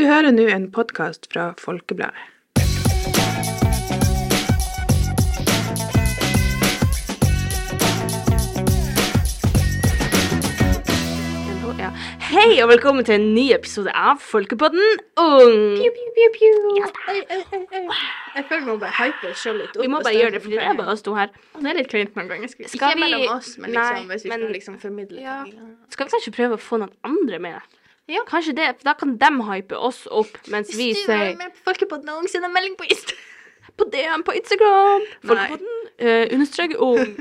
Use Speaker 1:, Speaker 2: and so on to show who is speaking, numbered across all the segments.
Speaker 1: Du hører nå en podkast fra Folkebladet.
Speaker 2: Ja. Hei og velkommen til en ny episode av Folkepodden Ung.
Speaker 3: Pew, pew, pew, pew. Oi, oi, oi, oi. Jeg føler vi må bare hype oss sjøl litt opp.
Speaker 2: Vi må bare gjøre det, fordi det er bare oss to her.
Speaker 3: Det er litt kleint noen ganger. Skal,
Speaker 2: vi...
Speaker 3: ikke mellom oss, men liksom,
Speaker 2: Nei,
Speaker 3: hvis vi
Speaker 2: men-
Speaker 3: skal liksom formidle
Speaker 2: Ja. Skal vi kanskje prøve å få noen andre med?
Speaker 3: Ja.
Speaker 2: Kanskje det, for Da kan de hype oss opp, mens vi
Speaker 3: Hvis du er
Speaker 2: sier
Speaker 3: med på Folkepodden og send en melding på Instagram.
Speaker 2: på DM på Instagram. Folkepodden uh, understreker ung.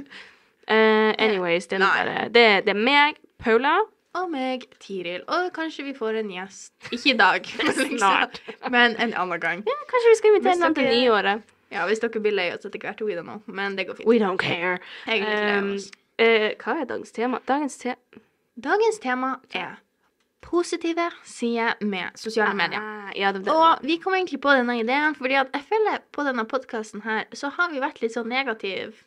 Speaker 2: Uh, anyways, det er, bare, det, det er meg, Paula.
Speaker 3: Og meg, Tiril. Og kanskje vi får en gjest. Ikke i dag, liksom.
Speaker 2: Snart.
Speaker 3: men en annen gang.
Speaker 2: Ja, kanskje vi skal invitere noen til nyåret.
Speaker 3: Ja, hvis dere blir lei oss etter hvert, we don't know. Men det går fint.
Speaker 2: We don't care. Um, eh, hva er dagens tema? Dagens te
Speaker 3: Dagens tema er positive sider med sosiale medier.
Speaker 2: Ah, ja, det, det.
Speaker 3: Og vi kom egentlig på denne ideen fordi at jeg føler på denne podkasten her, så har vi vært litt sånn negativ.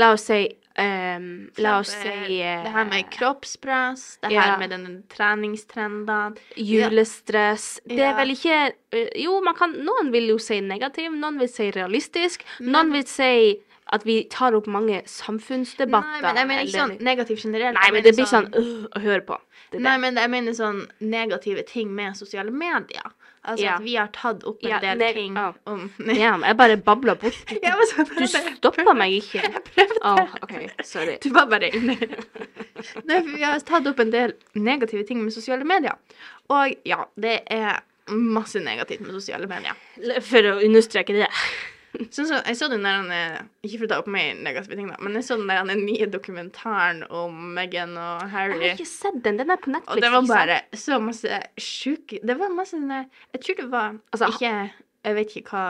Speaker 2: La oss si um, La oss si eh,
Speaker 3: Det her med kroppspress, det
Speaker 2: ja.
Speaker 3: her med denne treningstrendene.
Speaker 2: julestress. Det er vel ikke eh, Jo, man kan Noen vil jo si negativ, noen vil si realistisk.
Speaker 3: Men-
Speaker 2: Noen vil si at vi tar opp mange samfunnsdebatter.
Speaker 3: Nei, men jeg mener ikke sånn negativ generelt.
Speaker 2: Nei, men det blir sånn øh, å høre på. Det er
Speaker 3: Nei,
Speaker 2: det.
Speaker 3: men jeg mener sånn negative ting med sosiale medier. Altså
Speaker 2: Ja.
Speaker 3: at vi har tatt opp en
Speaker 2: Ja,
Speaker 3: del ting
Speaker 2: oh.
Speaker 3: om
Speaker 2: Damn, jeg bare babla bort.
Speaker 3: Sånn,
Speaker 2: Du stoppa meg ikke. Å, OK. Sorry.
Speaker 3: Du var bare inne. Nei, vi har tatt opp en del negative ting med sosiale medier. Og ja, det er masse negativt med sosiale medier.
Speaker 2: For å understreke det.
Speaker 3: Sånn så, jeg så den der, ikke for å ta opp mer negative ting, da, men jeg så den der den nye dokumentaren om Meghan og Harry.
Speaker 2: Jeg har ikke sett den. Den er på Netflix.
Speaker 3: Og det var bare så masse sjuke Det var masse sånne Jeg tror det var
Speaker 2: Altså,
Speaker 3: ikke Jeg vet ikke hva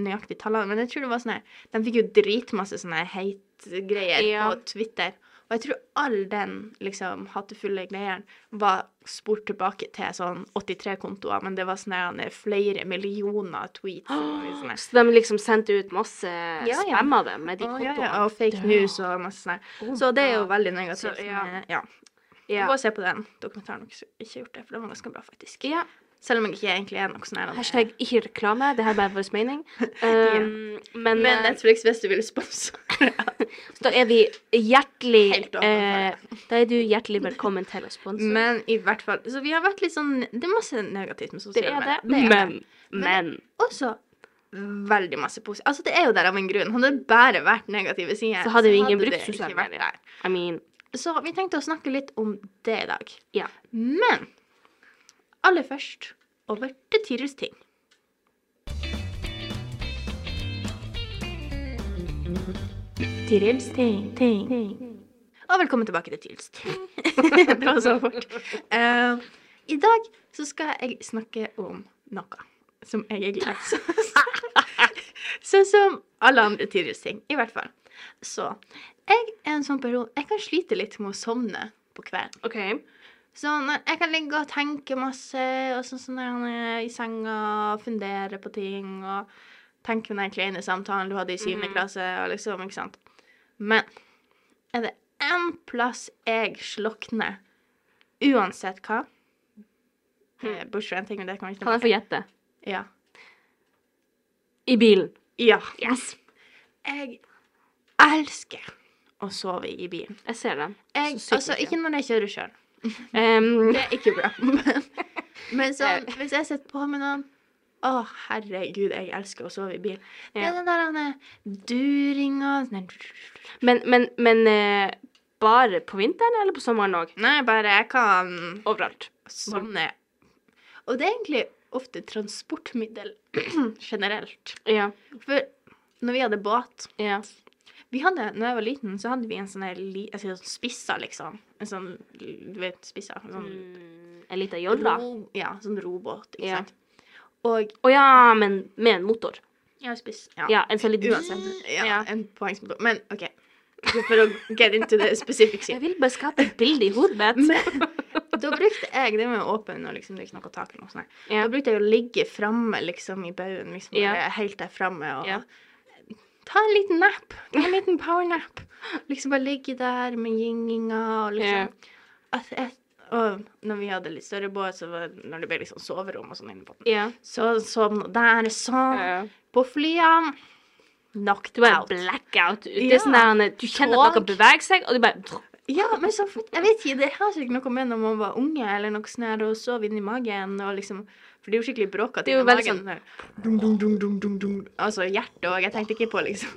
Speaker 3: nøyaktig tallene men jeg tror det var sånn her De fikk jo dritmasse sånne hate-greier
Speaker 2: Ja.
Speaker 3: på Twitter. Og jeg tror all den liksom hatefulle greiene var spurt tilbake til sånn 83 kontoer, men det var sånn flere millioner tweets. Liksom.
Speaker 2: Så de liksom sendte ut masse
Speaker 3: ja.
Speaker 2: spam av dem med de
Speaker 3: kontoene. ja, ja, og fake news og masse sånn.
Speaker 2: Oh
Speaker 3: Så det er jo veldig negativt.
Speaker 2: Så, ja.
Speaker 3: ja.
Speaker 2: Ja.
Speaker 3: Gå og se på den dokumentaren hvis du ikke har gjort det, for den var ganske bra, faktisk.
Speaker 2: ja.
Speaker 3: Selv om jeg ikke egentlig er noe sånn her.
Speaker 2: Hashtag ikke reklame. Det her er bare vår mening. Um, men,
Speaker 3: Men
Speaker 2: eh,
Speaker 3: Netflix, hvis du vil sponse
Speaker 2: så da er vi hjertelig eh, Da er du hjertelig velkommen til å sponse.
Speaker 3: Men i hvert fall Så vi har vært litt sånn Det er masse negativt med sosiale
Speaker 2: er det.
Speaker 3: medier. Det er
Speaker 2: Men, men.
Speaker 3: Også veldig masse positivt. Altså, det er jo der av en grunn. Hadde det bare vært negative sider,
Speaker 2: Så hadde jo ingen brukt sosiale medier. I mean
Speaker 3: Så vi tenkte å snakke litt om det i dag.
Speaker 2: Ja.
Speaker 3: Men aller først over til Tyrils ting. Tyrils ting, ting. Og velkommen tilbake til Tyrils ting. det var så fort. Uh, I dag så skal jeg snakke om noe som jeg er glad i. Sånn som alle andre Tyrils ting, i hvert fall. Så jeg er en sånn person Jeg kan slite litt med å sovne på kvelden.
Speaker 2: OK.
Speaker 3: Sånn, jeg kan ligge og tenke masse, og sånn sånn der, i senga og fundere på ting, og tenke på den kleine samtalen du hadde i syvende
Speaker 2: Mm.
Speaker 3: klasse, og liksom, ikke sant. Men er det én plass jeg slokner, uansett hva eh, Bortsett fra en ting, men det kan vi ikke
Speaker 2: Kan jeg få gjette?
Speaker 3: Ja.
Speaker 2: I bilen.
Speaker 3: Ja.
Speaker 2: Yes.
Speaker 3: Jeg elsker å sove i bilen.
Speaker 2: Jeg ser den.
Speaker 3: Jeg, altså, ikke når jeg kjører sjøl.
Speaker 2: Um,
Speaker 3: Det er ikke bra. Men, sånn, hvis jeg sitter på med noen Å, herregud, jeg elsker å sove i bil. Det
Speaker 2: Ja.
Speaker 3: er den der denne duringa den-
Speaker 2: men men, men eh, bare på vinteren eller på sommeren òg?
Speaker 3: Nei, bare jeg kan
Speaker 2: Overalt.
Speaker 3: sovne. Og det er egentlig ofte transportmiddel generelt.
Speaker 2: Ja.
Speaker 3: For når vi hadde båt
Speaker 2: ja.
Speaker 3: Vi hadde, når jeg var liten, så hadde vi en sånn sier sånn spissa, liksom. En sånn, du vet, spissa. En sånn
Speaker 2: Mm, en liten jolla? Å
Speaker 3: ro, ja, sånn robåt, ikke
Speaker 2: Ja.
Speaker 3: sant. Og
Speaker 2: ja, men med en motor.
Speaker 3: ja, spiss.
Speaker 2: Ja, en sånn liten
Speaker 3: Uansett. Ja,
Speaker 2: Ja.
Speaker 3: en poengsmotor. Men OK. For å get into the specifics
Speaker 2: Jeg vil bare skape et bilde i hodet mitt.
Speaker 3: Da brukte jeg Det med åpen, og liksom, det er ikke noe tak eller noe sånt.
Speaker 2: Ja.
Speaker 3: Da brukte jeg å ligge framme liksom i baugen, liksom
Speaker 2: Ja.
Speaker 3: helt der framme og
Speaker 2: Ja.
Speaker 3: Ta en liten nap. Ta en liten powernap. Liksom bare ligge der med gynginga og liksom at jeg, Og når vi hadde litt større båt, så var når det ble liksom soverom og sånn inne på den,
Speaker 2: Ja.
Speaker 3: så sovna der sånn.
Speaker 2: Yeah.
Speaker 3: På flyene knocked out.
Speaker 2: blackout. Det er sånn der, du kjenner at noe beveger seg, og du bare
Speaker 3: Ja, men så, jeg vet ikke, det har sikkert noe med når man var unge, eller noe sånn her, og sov inni magen, og liksom For det er jo skikkelig bråkete
Speaker 2: veldig
Speaker 3: magen.
Speaker 2: sånn-
Speaker 3: dum, dum, dum, dum, dum, dung. Altså hjertet òg. Jeg tenkte ikke på liksom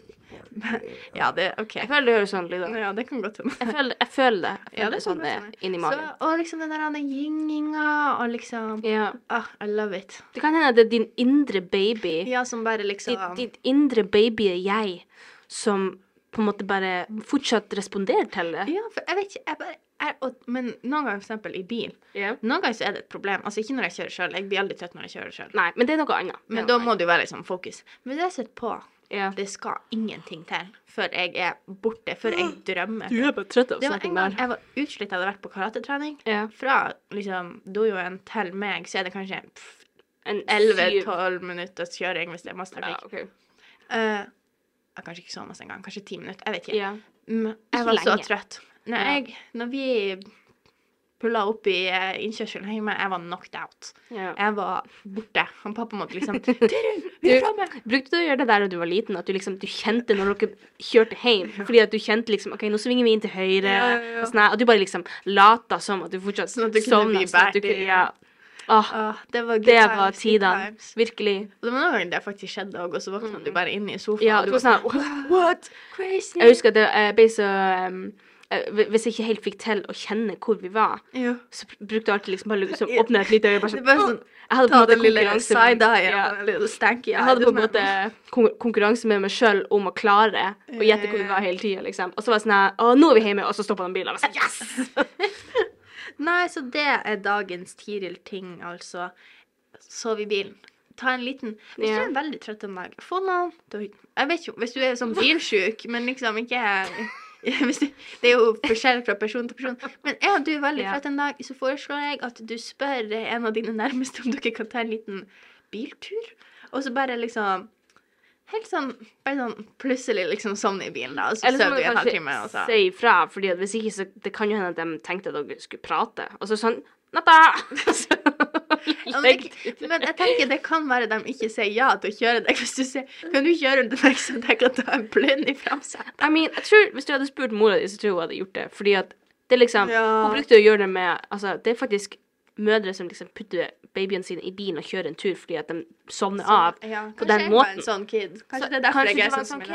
Speaker 3: Ja, det OK.
Speaker 2: Jeg føler det høres sånn ut.
Speaker 3: Ja, det kan godt hende.
Speaker 2: Jeg føler, jeg føler det. Jeg
Speaker 3: Ja,
Speaker 2: føler
Speaker 3: det
Speaker 2: det sånn det er inni magen.
Speaker 3: Så, og liksom den der gynginga, og liksom
Speaker 2: Ja.
Speaker 3: ah, I love it.
Speaker 2: Det kan hende at det er din indre baby.
Speaker 3: Ja, som bare liksom
Speaker 2: Ditt, ditt indre er jeg som på en måte bare fortsatt responderer til det.
Speaker 3: Ja, for jeg vet ikke jeg bare, jeg, Men noen ganger, eksempel i bil,
Speaker 2: yeah.
Speaker 3: noen ganger så er det et problem. Altså ikke når jeg kjører sjøl, jeg blir aldri trøtt når jeg kjører sjøl.
Speaker 2: Nei, men det er noe annet.
Speaker 3: Men
Speaker 2: noe
Speaker 3: da må det jo være liksom fokus. Men det jeg sitter på,
Speaker 2: yeah.
Speaker 3: det skal ingenting til før jeg er borte, før jeg drømmer.
Speaker 2: Du er bare trøtt av snakke
Speaker 3: en gang jeg var utslitt, jeg hadde vært på karatetrening.
Speaker 2: Yeah.
Speaker 3: Fra liksom dojoen til meg, så er det kanskje pff,
Speaker 2: En
Speaker 3: 11-12 minutters kjøring hvis det er masse
Speaker 2: Ja,
Speaker 3: trafikk.
Speaker 2: ok.
Speaker 3: Eh, ja, kanskje ikke så masse engang. Kanskje ti minutter. Jeg vet ikke.
Speaker 2: Ja.
Speaker 3: Mm, jeg var så trøtt. Når, jeg, når vi pulla opp i eh, innkjørselen hjemme, jeg var knocked out.
Speaker 2: Ja.
Speaker 3: Jeg var borte. Han pappa måtte liksom Tyri, vi er
Speaker 2: Du-
Speaker 3: framme!
Speaker 2: Brukte du å gjøre det der da du var liten, at du liksom, du kjente når dere kjørte hjem, fordi at du kjente liksom, ok, nå svinger vi inn til høyre,
Speaker 3: Ja, ja,
Speaker 2: og sånn og du bare liksom lata som at du fortsatt
Speaker 3: Sånn at du kunne bli
Speaker 2: sånn
Speaker 3: båret
Speaker 2: kunne- Ja. Åh,
Speaker 3: Ah, det var
Speaker 2: det
Speaker 3: times,
Speaker 2: var
Speaker 3: times.
Speaker 2: Virkelig.
Speaker 3: Og det var noen ganger det faktisk skjedde òg, og så våkna du bare inne i sofaen.
Speaker 2: Ja,
Speaker 3: og
Speaker 2: du var sånn, what?
Speaker 3: crazy.
Speaker 2: Jeg husker at jeg ble så, um, hvis jeg ikke helt fikk til å kjenne hvor vi var,
Speaker 3: Ja.
Speaker 2: så brukte jeg alltid liksom bare liksom, åpne et lite øye, bare sånn,
Speaker 3: bare sånn
Speaker 2: jeg hadde på en måte konkurranse med- Ja.
Speaker 3: og den lille stanky
Speaker 2: Jeg hadde på en måte konkurranse med meg sjøl om å klare å gjette hvor vi var hele tida, liksom. Og så var det sånn her Å, nå er vi hjemme, og så stoppa den bilen. Og så, sånn, yes!
Speaker 3: Nei, så det er dagens Tiril-ting, altså. Sov i bilen. Ta en liten Hvis du er veldig trøtt en dag, få noe Jeg vet jo, hvis du er sånn bilsjuk, men liksom ikke Det er jo forskjell fra person til person. Men er du veldig
Speaker 2: Ja.
Speaker 3: trøtt en dag, så foreslår jeg at du spør en av dine nærmeste om dere kan ta en liten biltur. Og så bare liksom Helt sånn Bare sånn plutselig liksom sovne i bilen, da, og så
Speaker 2: Eller
Speaker 3: sover
Speaker 2: må
Speaker 3: du
Speaker 2: du
Speaker 3: i en
Speaker 2: kanskje
Speaker 3: halvtime, og så
Speaker 2: si ifra, fordi at hvis ikke, så det kan jo hende at de tenkte at dere skulle prate. Og så sånn Natta!
Speaker 3: Ja, men, jeg, men jeg tenker det kan være de ikke sier ja til å kjøre deg. Hvis du sier Kan du kjøre meg så jeg kan ta en blund i framsetet?
Speaker 2: I mean, jeg tror, Hvis du hadde spurt mora di, så tror jeg hun hadde gjort det. Fordi at det liksom
Speaker 3: Ja.
Speaker 2: Hun brukte å gjøre det med Altså, det er faktisk mødre som liksom putter babyene sine i bilen og kjører en tur fordi at de sovner av.
Speaker 3: ja,
Speaker 2: på
Speaker 3: kanskje
Speaker 2: den
Speaker 3: jeg var en sånn kid. Kanskje
Speaker 2: Så
Speaker 3: det er derfor jeg er sånn som
Speaker 2: sånn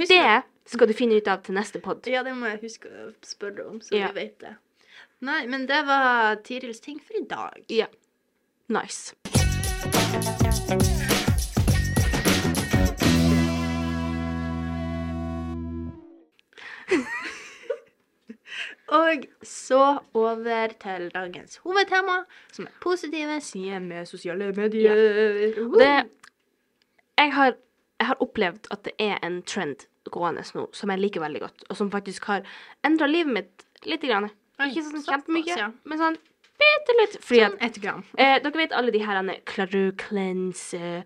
Speaker 3: jeg er.
Speaker 2: Det skal du finne ut av til neste pod.
Speaker 3: Ja, det må jeg huske å spørre om, så
Speaker 2: Ja.
Speaker 3: vi vet det. Nei, men det var Tirils ting for i dag.
Speaker 2: Ja. Nice.
Speaker 3: Og så over til dagens hovedtema, som er positive sider med sosiale medier.
Speaker 2: Ja. det jeg har, jeg har opplevd at det er en trend gående nå som jeg liker veldig godt, og som faktisk har endra livet mitt lite grann. Ikke sånn kjempemye,
Speaker 3: ja.
Speaker 2: men sånn bitte litt. Fordi at
Speaker 3: Sånn ett gram.
Speaker 2: Eh, dere vet alle de her Clareux Cleanse,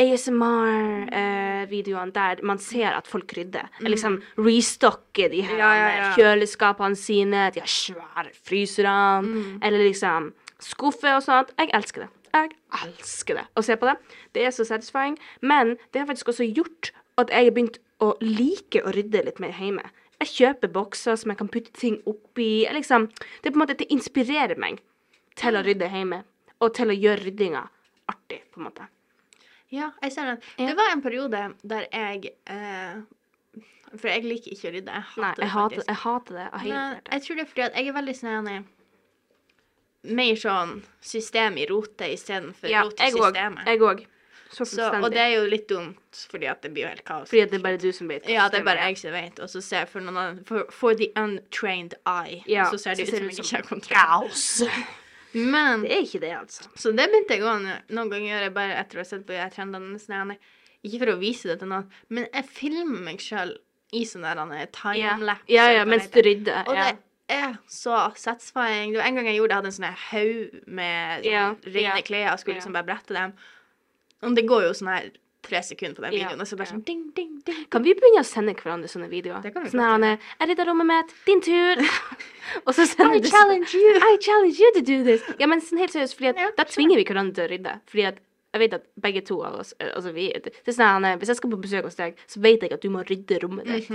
Speaker 2: ASMR-videoene der man ser at folk rydder. Liksom restocker de her
Speaker 3: Mm. Ja, ja, ja.
Speaker 2: kjøleskapene sine, de har svære frysere,
Speaker 3: Mm.
Speaker 2: eller liksom skuffer og sånt. Jeg elsker det. Jeg elsker det å se på det. Det er så satisfying. Men det har faktisk også gjort at jeg har begynt å like å rydde litt mer hjemme. Jeg kjøper bokser som jeg kan putte ting oppi. Jeg Liksom, det er på en måte, det inspirerer meg til å rydde hjemme, og til å gjøre ryddinga artig, på en måte.
Speaker 3: Ja, jeg ser den.
Speaker 2: Ja.
Speaker 3: Det var en periode der jeg eh, For jeg liker ikke å rydde. Jeg hater
Speaker 2: Nei,
Speaker 3: det
Speaker 2: jeg hater,
Speaker 3: faktisk.
Speaker 2: jeg hater det Jeg,
Speaker 3: Men jeg tror det er fordi at jeg er veldig sånn Mer sånn system i rotet istedenfor
Speaker 2: Ja,
Speaker 3: rot i systemet.
Speaker 2: Jeg òg. Så
Speaker 3: Så, og det er jo litt dumt, fordi at det blir jo helt kaos.
Speaker 2: Fordi det er bare du som vet.
Speaker 3: Ja, det er bare jeg som vet. Og så ser jeg for noen andre For, for the untrained eye,
Speaker 2: Ja,
Speaker 3: så ser det
Speaker 2: så
Speaker 3: ut som
Speaker 2: det
Speaker 3: jeg ikke har
Speaker 2: som
Speaker 3: kontroll.
Speaker 2: Kaos.
Speaker 3: Men
Speaker 2: Det er ikke det, altså.
Speaker 3: Så det begynte jeg òg noen ganger gjøre, bare etter å ha sett på de trendene. Sånn, ikke for å vise det til noen, men jeg filmer meg sjøl i sånn der er
Speaker 2: Ja,
Speaker 3: timelapse.
Speaker 2: ja, ja
Speaker 3: hva
Speaker 2: mens du rydder.
Speaker 3: Og
Speaker 2: Ja.
Speaker 3: det er så satisfying. Det var en gang jeg gjorde det, jeg hadde en sånn haug med
Speaker 2: Ja,
Speaker 3: rene
Speaker 2: ja,
Speaker 3: klær og skulle liksom bare brette dem. Og det går jo sånn her tre sekunder på den
Speaker 2: Ja,
Speaker 3: videoen, og så bare
Speaker 2: ja.
Speaker 3: sånn ding, ding, ding.
Speaker 2: Kan vi begynne å sende hverandre sånne videoer?
Speaker 3: Det kan vi
Speaker 2: sånn
Speaker 3: her,
Speaker 2: her, Jeg rydda rommet mitt, din tur. og så sender
Speaker 3: I
Speaker 2: du
Speaker 3: challenge you.
Speaker 2: I challenge you to do this. Ja, men sånn helt seriøst, fordi at
Speaker 3: Ja,
Speaker 2: da tvinger vi hverandre til å rydde. Fordi at jeg vet at begge to av oss eh, Altså, vi det er sånn Hvis jeg skal på besøk hos deg, så vet jeg at du må rydde rommet ditt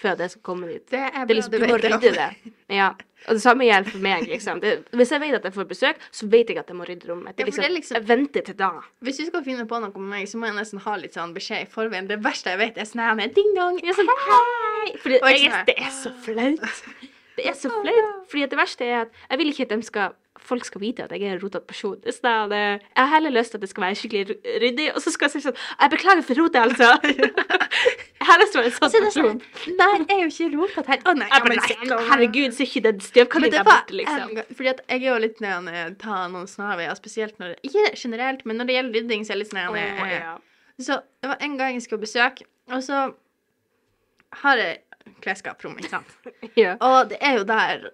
Speaker 2: før at jeg skal komme dit.
Speaker 3: Det er
Speaker 2: Det er liksom, du må rydde det. Ja. Og det samme gjelder for meg, liksom. Det, hvis jeg vet at jeg får besøk, så vet jeg at jeg må rydde rommet. Det
Speaker 3: Ja, det er
Speaker 2: liksom,
Speaker 3: liksom-
Speaker 2: Jeg venter til da.
Speaker 3: Hvis du skal finne på noe med meg, så må jeg nesten ha litt sånn beskjed i forveien. Det verste jeg vet, er sånn her ding dong.
Speaker 2: Jeg er sånn, hei! Fordi jeg,
Speaker 3: sånn
Speaker 2: det er så flaut. Det er så flaut. Fordi det verste er at jeg vil ikke at de skal, folk skal vite at jeg er en rotete person. Det sånn eh, Jeg har heller lyst til at det skal være skikkelig ryddig, og så skal jeg si sånn Jeg beklager for rotet, altså. Jeg har lyst til å være en sånn
Speaker 3: er
Speaker 2: person.
Speaker 3: sånn, nei, jeg er jo ikke rotete her. Å nei,
Speaker 2: Jeg
Speaker 3: men
Speaker 2: nei, herregud, så er ikke den er borte, liksom.
Speaker 3: en Fordi at jeg er jo litt nøye å ta noen snarveier, spesielt når Ikke generelt, men når det gjelder rydding, så er jeg litt nede.
Speaker 2: Å,
Speaker 3: eh,
Speaker 2: ja.
Speaker 3: Så det var en gang jeg skulle besøke, og så har jeg klesskaprom, ikke sant.
Speaker 2: Ja.
Speaker 3: Og det er jo der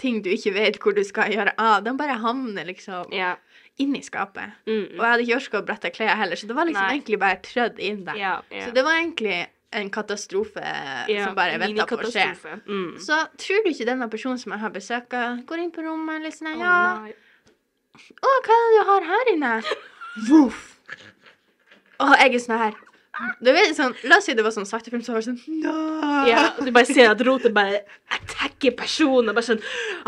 Speaker 3: ting du ikke vet hvor du skal gjøre av. De bare havner liksom
Speaker 2: Ja.
Speaker 3: inni skapet.
Speaker 2: Mm.
Speaker 3: Og jeg hadde ikke orka å brette klær heller, så det var liksom
Speaker 2: Nei.
Speaker 3: egentlig bare trødd inn der.
Speaker 2: Ja, ja.
Speaker 3: Så det var egentlig en katastrofe som bare venta på å skje.
Speaker 2: Mm.
Speaker 3: Så tror du ikke denne personen som jeg har besøka, går inn på rommet og liksom
Speaker 2: Å,
Speaker 3: Ja, Å, oh, hva er det du har her inne? Voff. Og jeg er sånn her du vet, sånn, La oss si det var sånn sakte film, så var det sånn no.
Speaker 2: Ja, du bare ser at rotet bare attacker personen bare sånn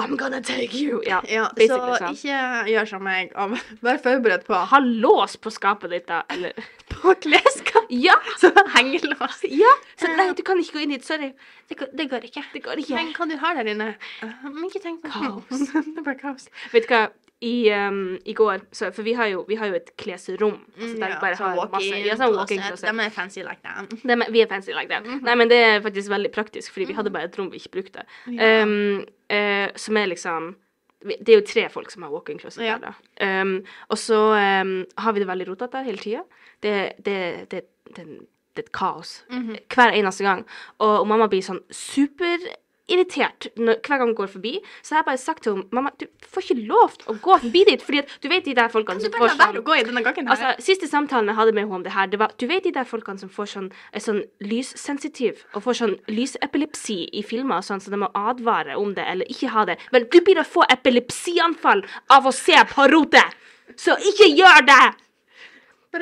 Speaker 2: I'm gonna take you. Ja,
Speaker 3: Ja, så
Speaker 2: sånn.
Speaker 3: ikke gjør som meg. og Vær forberedt på
Speaker 2: Ha lås på skapet ditt, da. Eller
Speaker 3: på klesskapet.
Speaker 2: Ja!
Speaker 3: Så hengelås.
Speaker 2: ja. Så nei, du kan ikke gå inn hit. Sorry.
Speaker 3: Det, går- det går ikke.
Speaker 2: Det går ikke.
Speaker 3: Men hva du har der inne? Uh, ikke tenk på
Speaker 2: Kaos.
Speaker 3: det er bare kaos.
Speaker 2: Vet du hva? I, um, I går så, For vi har jo, vi har jo et klesrom. Altså, der vi bare har masse Ja, sånn walk-in closet.
Speaker 3: De er fancy like that.
Speaker 2: Det vi er fancy like that. Nei, men det er faktisk veldig praktisk, fordi vi hadde bare et rom vi ikke brukte.
Speaker 3: Ja.
Speaker 2: Um, uh, som er liksom Det er jo tre folk som har walk-in closet
Speaker 3: Ja.
Speaker 2: der, da. Um, og så um, har vi det veldig rotete hele tida. Det, det, det, det, det er et kaos
Speaker 3: Mhm.
Speaker 2: hver eneste gang. Og, og mamma blir sånn superirritert når, hver gang hun går forbi. Så jeg har bare sagt til henne mamma, du får ikke lov til å gå forbi dit, fordi at du vet de der folkene som får sånn. Altså, Siste samtalen jeg hadde med henne om det her, det var Du vet de der folkene som får sånn, sånn lyssensitiv og får sånn lysepilepsi i filmer og sånn, så de må advare om det eller ikke ha det. Vel, du blir å få epilepsianfall av å se på rotet! Så ikke gjør det!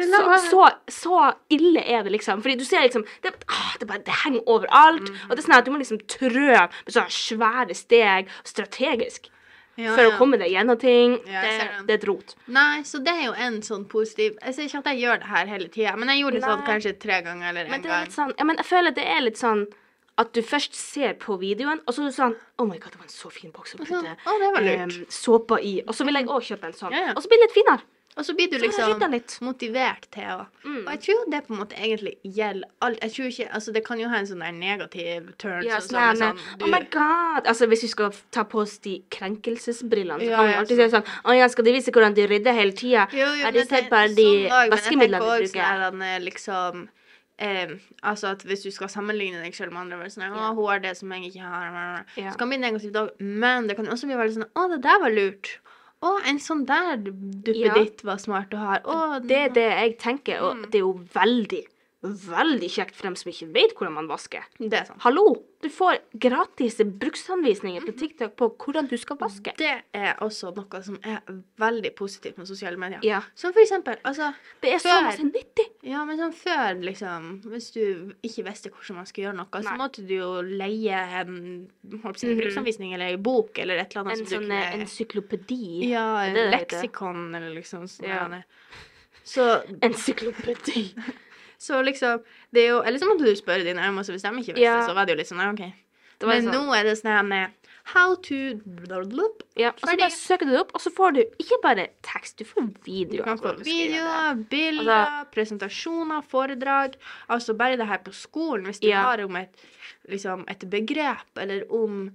Speaker 2: Så, så, så ille er det, liksom. Fordi du ser liksom Det, ah, det, bare, det henger overalt.
Speaker 3: Mm.
Speaker 2: Og det er sånn at du må liksom trø med sånne svære steg, strategisk,
Speaker 3: Ja,
Speaker 2: for
Speaker 3: ja.
Speaker 2: å komme deg gjennom ting.
Speaker 3: Ja,
Speaker 2: det, det er et rot.
Speaker 3: Nei, så det er jo en sånn positiv Jeg sier ikke at jeg gjør det her hele tida, men jeg gjorde det sånn kanskje tre ganger eller
Speaker 2: Men
Speaker 3: en
Speaker 2: det
Speaker 3: gang.
Speaker 2: sånn Ja, men jeg føler det er litt sånn at du først ser på videoen, og så er du sånn Oh my god, det var en så fin boks å putte
Speaker 3: det var lurt.
Speaker 2: såpa i. Og så vil jeg òg kjøpe en sånn. Og så blir det litt finere.
Speaker 3: Og så blir du liksom motivert til å
Speaker 2: Mm.
Speaker 3: Og jeg tror det på en måte egentlig gjelder alt. Jeg tror ikke Altså, det kan jo ha en sånn der negativ turn
Speaker 2: Ja,
Speaker 3: sånn,
Speaker 2: sånn,
Speaker 3: sånn,
Speaker 2: Oh my god! Altså, hvis vi skal ta på oss de krenkelsesbrillene, så
Speaker 3: Ja,
Speaker 2: kan vi alltid si sånn Å ja, skal de vise hvordan de rydder hele tida? Har de sett bare de
Speaker 3: sånn
Speaker 2: vaskemidlene de bruker?
Speaker 3: sånn liksom eh, altså at Hvis du skal sammenligne deg selv med andre, sånn å, hun har det som jeg ikke har, så kan det bli negativt òg. Men det kan også bli veldig sånn Å, det der var lurt. Å, en sånn der duppeditt var smart å ha. Å,
Speaker 2: Det er det jeg tenker, og
Speaker 3: Mm.
Speaker 2: det er jo veldig, veldig kjekt for dem som ikke vet hvordan man vasker.
Speaker 3: det er sant.
Speaker 2: Hallo! Du får gratis bruksanvisninger på TikTok på hvordan du skal vaske.
Speaker 3: Det er også noe som er veldig positivt med sosiale medier.
Speaker 2: Ja.
Speaker 3: Som for eksempel altså,
Speaker 2: Det er så
Speaker 3: Før-
Speaker 2: masse nyttig.
Speaker 3: Ja, men sånn før, liksom Hvis du ikke visste hvordan man skulle gjøre noe, så måtte du jo leie en si,
Speaker 2: Mhm.
Speaker 3: bruksanvisning eller en bok eller et eller annet
Speaker 2: En
Speaker 3: som
Speaker 2: sånn
Speaker 3: du
Speaker 2: eh,
Speaker 3: kunne
Speaker 2: encyklopedi.
Speaker 3: Ja,
Speaker 2: heter?
Speaker 3: leksikon eller liksom sånn.
Speaker 2: Ja.
Speaker 3: Så,
Speaker 2: Encyklopedi.
Speaker 3: Så liksom Det er jo Eller så måtte du spørre dine øyne, hvis de ikke visste,
Speaker 2: Ja.
Speaker 3: så var det jo litt sånn ja, OK. Men
Speaker 2: sånn.
Speaker 3: nå er det sånn her How to.
Speaker 2: Ja, og så bare søker du det opp, og så får du ikke bare tekst, du får videoer. Du kan få
Speaker 3: videoer, bilder,
Speaker 2: Altså-
Speaker 3: presentasjoner, foredrag. Altså bare det her på skolen, hvis du
Speaker 2: Ja.
Speaker 3: har om et, liksom, et begrep, eller om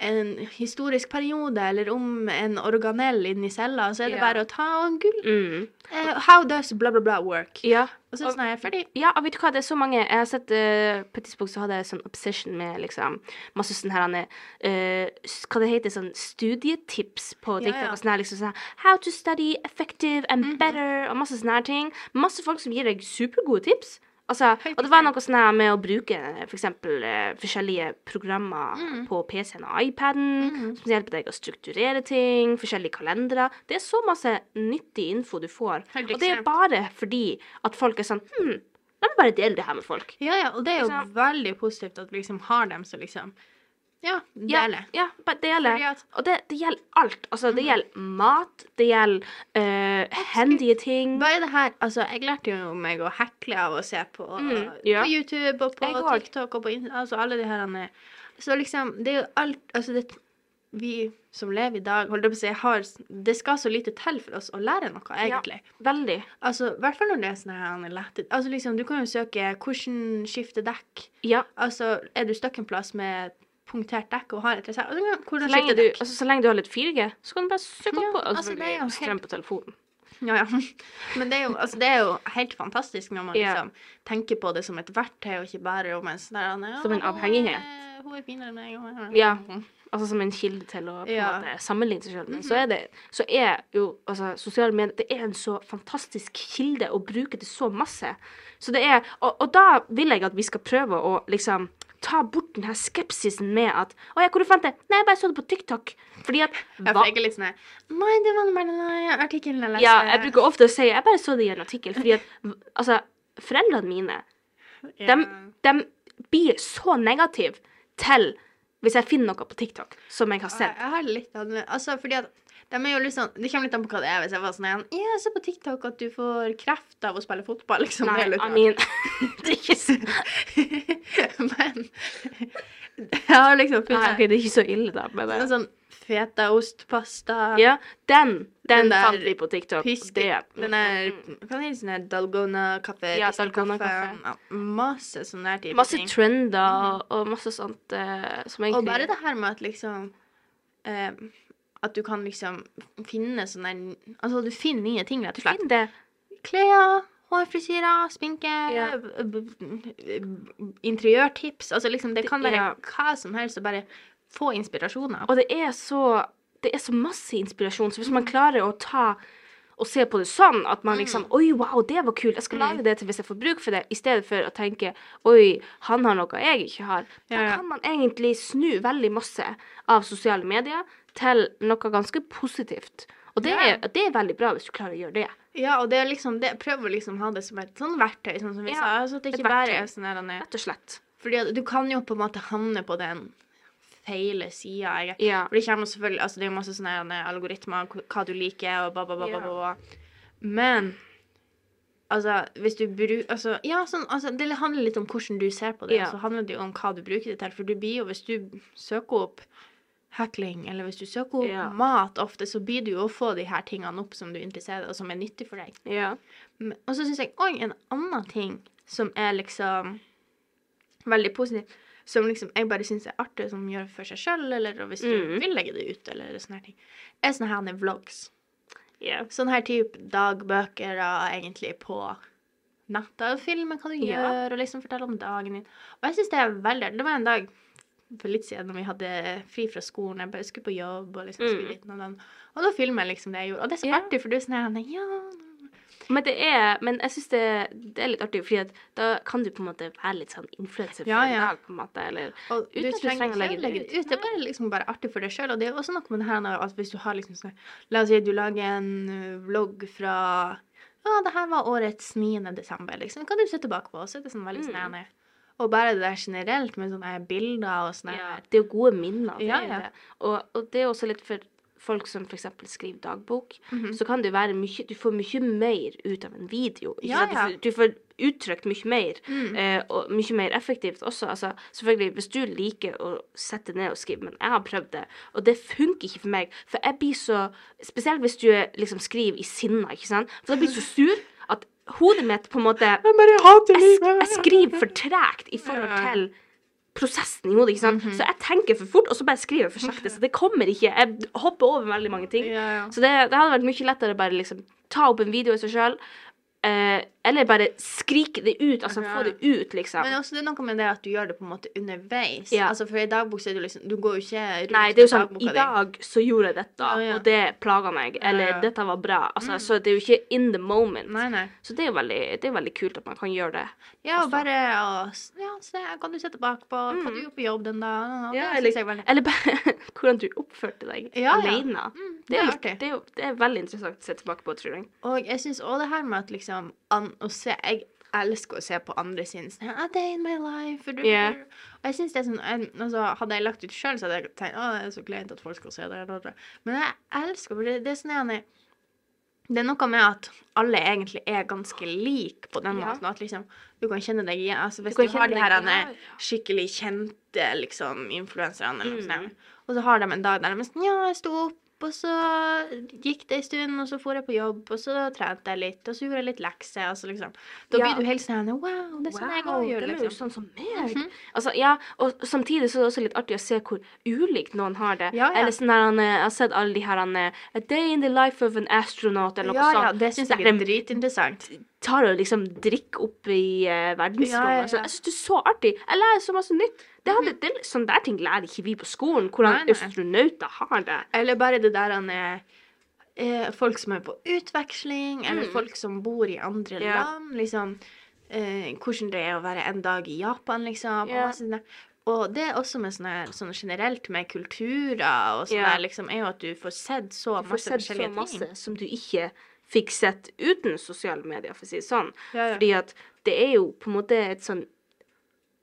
Speaker 3: en historisk periode, eller om en organell inni cella, så er det
Speaker 2: Ja.
Speaker 3: bare å ta en gull.
Speaker 2: Mm.
Speaker 3: Uh, how does bla, bla, bla work?
Speaker 2: Ja.
Speaker 3: Og så er jeg er ferdig.
Speaker 2: Ja, og vet du hva, det er så mange Jeg har sett uh, På et tidspunkt så hadde jeg sånn obsession med liksom masse sånn her uh, Hva det heter sånn studietips på TikTok.
Speaker 3: ja.
Speaker 2: Og sånn her liksom sånn How to study effective and
Speaker 3: Mhm.
Speaker 2: better, og masse sånne her ting. Masse folk som gir deg supergode tips. Altså, og det var noe sånn her med å bruke for eksempel eh, forskjellige programmer
Speaker 3: mm.
Speaker 2: på PC-en og iPaden
Speaker 3: mm.
Speaker 2: som hjelper deg å strukturere ting, forskjellige kalendere. Det er så masse nyttig info du får. Og det er bare fordi at folk er sånn Hm, la meg bare dele det her med folk.
Speaker 3: Ja, ja, og det er jo
Speaker 2: Ikke
Speaker 3: veldig positivt at vi liksom har dem som liksom Ja,
Speaker 2: Ja,
Speaker 3: deler.
Speaker 2: ja bare dele. Og det, det gjelder alt. Altså, det
Speaker 3: Mhm.
Speaker 2: gjelder mat, det gjelder uh, hendige ting.
Speaker 3: Er det her? Altså, jeg lærte jo meg å hekle av å se på,
Speaker 2: Mm, ja.
Speaker 3: på YouTube og på
Speaker 2: Jeg TikTok
Speaker 3: TikTok og på altså alle de her eh, Så liksom, det er jo alt Altså, det vi som lever i dag, holdt jeg på å si, har Det skal så lite til for oss å lære noe, egentlig.
Speaker 2: Veldig.
Speaker 3: Altså, i hvert fall når det er sånn lette Altså, liksom, du kan jo søke 'hvordan skifte dekk'.
Speaker 2: Ja.
Speaker 3: Altså, er du stuck en plass med punktert dekk og har et reserve altså,
Speaker 2: Så lenge, du, altså, så lenge du har litt 4G, så kan du bare søke
Speaker 3: Ja,
Speaker 2: opp på
Speaker 3: altså,
Speaker 2: selvfølgelig strøm
Speaker 3: helt-
Speaker 2: på telefonen.
Speaker 3: Ja, ja. Men det er, jo, altså, det er jo helt fantastisk når man liksom tenker på det som et verktøy, og ikke bare om en sånn der,
Speaker 2: Som en avhengighet.
Speaker 3: Hun er finere enn meg.
Speaker 2: Ja. Altså som en kilde til å på
Speaker 3: Ja.
Speaker 2: måte sammenligne seg selv.
Speaker 3: Mhm.
Speaker 2: Så er det så er jo altså sosiale medier Det er en så fantastisk kilde å bruke til så masse. Så det er Og, og da vil jeg at vi skal prøve å liksom ta bort den her skepsisen med at Å ja, hvor du fant det? Nei, jeg bare så det på TikTok. Fordi at
Speaker 3: Ja, for jeg er litt sånn Nei, det var bare en artikkel jeg leste.
Speaker 2: Ja, jeg bruker ofte å si Jeg bare så det i en artikkel. Fordi at altså, foreldrene mine
Speaker 3: Ja.
Speaker 2: de, de blir så negative til hvis jeg finner noe på TikTok som jeg har sett.
Speaker 3: jeg har litt av det. Altså, fordi at de er jo litt sånn, Det kommer litt an på hva det er. Hvis jeg var sånn igjen, Ja, se på TikTok at du får kreft av å spille fotball, liksom.
Speaker 2: Nei,
Speaker 3: det er
Speaker 2: mean Det er ikke så
Speaker 3: Men jeg har liksom
Speaker 2: Nei,
Speaker 3: funnet
Speaker 2: ok, det er ikke så ille, da. Men
Speaker 3: en
Speaker 2: det.
Speaker 3: sånn fetaostpasta.
Speaker 2: Ja, den, den,
Speaker 3: Den
Speaker 2: fant vi på TikTok. og
Speaker 3: Pisk,
Speaker 2: det,
Speaker 3: den er Hva heter sånn her dalgona-kaffe?
Speaker 2: Ja, dalgona-kaffe.
Speaker 3: Ja, masse sånne her type
Speaker 2: Masse
Speaker 3: ting.
Speaker 2: trender og masse sånt uh, som egentlig
Speaker 3: Og bare det her med at liksom eh, At du kan liksom finne sånne Altså, du finner nye ting, rett og slett.
Speaker 2: Du det.
Speaker 3: Klær, hårfrisyrer, sminke,
Speaker 2: Ja.
Speaker 3: interiørtips. Altså liksom, det kan være
Speaker 2: Ja.
Speaker 3: hva som helst, og bare få inspirasjoner.
Speaker 2: Og det er så Det er så masse inspirasjon, så hvis man klarer å ta og se på det sånn at man liksom Oi, wow, det var kult. Jeg skal lage det til hvis jeg får bruk for det, i stedet for å tenke Oi, han har noe jeg ikke har. Da kan man egentlig snu veldig masse av sosiale medier til noe ganske positivt. Og det,
Speaker 3: Ja.
Speaker 2: er, det er veldig bra hvis du klarer å gjøre det.
Speaker 3: Ja, og det er liksom det, prøv å liksom ha det som et sånn verktøy, sånn som vi
Speaker 2: Ja,
Speaker 3: sa. Altså, det ikke bare er sånn her er-
Speaker 2: Rett og slett.
Speaker 3: Fordi du kan jo på en måte havne på den feile sida.
Speaker 2: Ja.
Speaker 3: For det kommer selvfølgelig Altså, det er jo masse sånne algoritmer, hva du liker, og ba, ba, ba, ba,
Speaker 2: Ja.
Speaker 3: ba. Men altså, hvis du bruker Altså, ja, sånn altså, Det handler litt om hvordan du ser på det,
Speaker 2: Ja.
Speaker 3: så handler det jo om hva du bruker det til. For du blir jo, hvis du søker opp heckling, eller hvis du søker opp
Speaker 2: Ja.
Speaker 3: mat ofte, så blir du jo å få de her tingene opp som du er interessert i, og som er nyttig for deg.
Speaker 2: Ja.
Speaker 3: Og så syns jeg òg en annen ting som er liksom veldig positiv, som liksom jeg bare syns er artig, som gjør for seg sjøl, eller hvis du
Speaker 2: Mm.
Speaker 3: vil legge det ut, eller sånne her ting, er sånne her vlogs.
Speaker 2: Yeah.
Speaker 3: Sånn her type dagbøker da, egentlig på nettet, filme hva du
Speaker 2: yeah.
Speaker 3: gjør, og liksom fortelle om dagen din. Og jeg syns det er veldig Det var en dag for litt siden når vi hadde fri fra skolen, jeg bare skulle på jobb, og liksom skulle
Speaker 2: Mm.
Speaker 3: dit, den, og da filmer jeg liksom det jeg gjorde. Og det er så
Speaker 2: Ja.
Speaker 3: artig, for du er sånn her Ja.
Speaker 2: Men det er Men jeg syns det, det er litt artig, fordi da kan du på en måte være litt sånn influenser
Speaker 3: Ja, ja.
Speaker 2: dag, på en måte, eller
Speaker 3: Og
Speaker 2: Uten at du trenger å legge det ut.
Speaker 3: Det er bare, liksom bare artig for deg sjøl. Og det er også noe med det her at hvis du har liksom sånn La oss si du lager en uh, vlogg fra Ja, det her var årets 9. desember, liksom. Kan du se tilbake på, og så er det sånn veldig sånn
Speaker 2: Mm.
Speaker 3: her, Og bare det der generelt med sånne bilder og sånn
Speaker 2: Ja, det er jo gode minner.
Speaker 3: Ja, ja.
Speaker 2: det. Og, og det er også litt for folk som f.eks. skriver dagbok,
Speaker 3: Mhm.
Speaker 2: så kan det være mye Du får mye mer ut av en video. Du, får, du får uttrykt mye mer,
Speaker 3: Mm.
Speaker 2: eh, og mye mer effektivt også. Altså, selvfølgelig, hvis du liker å sette ned og skrive, men jeg har prøvd det, og det funker ikke for meg, for jeg blir så Spesielt hvis du liksom skriver i sinne, ikke sant, for da blir du så sur hodet mitt på en måte
Speaker 3: Jeg bare hater
Speaker 2: jeg, jeg skriver for tregt i forhold
Speaker 3: Ja.
Speaker 2: til prosessen i hodet, ikke sant.
Speaker 3: Mhm.
Speaker 2: Så jeg tenker for fort, og så bare skriver jeg for sakte. Så det kommer ikke. Jeg hopper over veldig mange ting.
Speaker 3: Ja, ja.
Speaker 2: Så det, det hadde vært mye lettere å bare liksom ta opp en video i seg sjøl, eh, eller bare skrike det ut, altså
Speaker 3: Ja.
Speaker 2: få det ut, liksom.
Speaker 3: Men også det er noe med det at du gjør det på en måte underveis.
Speaker 2: Ja.
Speaker 3: Altså For i dagbok så er du liksom Du går jo ikke rundt
Speaker 2: Nei, det er jo sånn I dag så gjorde jeg dette,
Speaker 3: Ja,
Speaker 2: og det plaga meg. Eller dette var bra. Altså, Så det er jo ikke in the moment.
Speaker 3: Nei, nei.
Speaker 2: Så det er jo veldig, det er veldig kult at man kan gjøre det.
Speaker 3: Ja, og bare å Ja, se, kan du se tilbake på, Hva du gjorde på jobb den dagen?
Speaker 2: Ja, eller,
Speaker 3: er
Speaker 2: eller bare hvordan du oppførte deg
Speaker 3: Ja,
Speaker 2: alene.
Speaker 3: Mm,
Speaker 2: Det, er litt,
Speaker 3: artig.
Speaker 2: det, er det er veldig interessant å se tilbake på, tror jeg.
Speaker 3: Og jeg syns òg det her med at liksom an, å se, Jeg elsker å se på andre sin sånn, A day in my life. du-
Speaker 2: yeah.
Speaker 3: Og jeg synes det er sånn jeg, altså, Hadde jeg lagt ut sjøl, så hadde jeg tenkt å, det er så kleint at folk skal se det. eller. Men jeg elsker for det, det er sånn jeg, Det er noe med at alle egentlig er ganske like på den
Speaker 2: Ja.
Speaker 3: måten. At liksom, du kan kjenne deg igjen. Altså, hvis
Speaker 2: Du
Speaker 3: du, har de her
Speaker 2: ja, ja.
Speaker 3: skikkelig kjente liksom, influenserne,
Speaker 2: Mm.
Speaker 3: og så har de en dag der de er sånn Ja, jeg sto opp, og så gikk det en stund, og så dro jeg på jobb, og så trente jeg litt, og så gjorde jeg litt lekser, Altså, liksom Da
Speaker 2: Ja.
Speaker 3: blir du helt sånn Wow, det er sånn jeg òg gjør,
Speaker 2: det. er jo
Speaker 3: liksom.
Speaker 2: sånn som meg.
Speaker 3: Mhm.
Speaker 2: Altså, ja, og samtidig så er det også litt artig å se hvor ulikt noen har det.
Speaker 3: Ja, ja.
Speaker 2: Eller sånn han, eh, Jeg har sett alle de her han, eh, A day in the life of an astronaut, eller noe
Speaker 3: Ja, ja, det syns jeg er dritinteressant.
Speaker 2: tar og liksom drikker opp i uh, verdensrommet.
Speaker 3: Ja, ja, ja.
Speaker 2: Så jeg synes det er så artig. Jeg lærer så masse nytt. Det hadde, det, sånn der ting lærer ikke vi på skolen, hvordan astronauter har det.
Speaker 3: Eller bare det der han er eh, Folk som er på utveksling, eller
Speaker 2: Mm.
Speaker 3: folk som bor i andre
Speaker 2: Ja.
Speaker 3: land, liksom. Eh, hvordan det er å være en dag i Japan, liksom.
Speaker 2: Ja.
Speaker 3: Og, sånne- det er også med sånne, her- sånn generelt med kulturer og sånn der, liksom, er jo at du får sett så
Speaker 2: Du
Speaker 3: masse
Speaker 2: sett så
Speaker 3: forskjellige
Speaker 2: masse
Speaker 3: ting.
Speaker 2: som du ikke fikk sett uten sosiale medier, for å si det sånn.
Speaker 3: Ja, ja.
Speaker 2: Fordi at det er jo på en måte et sånn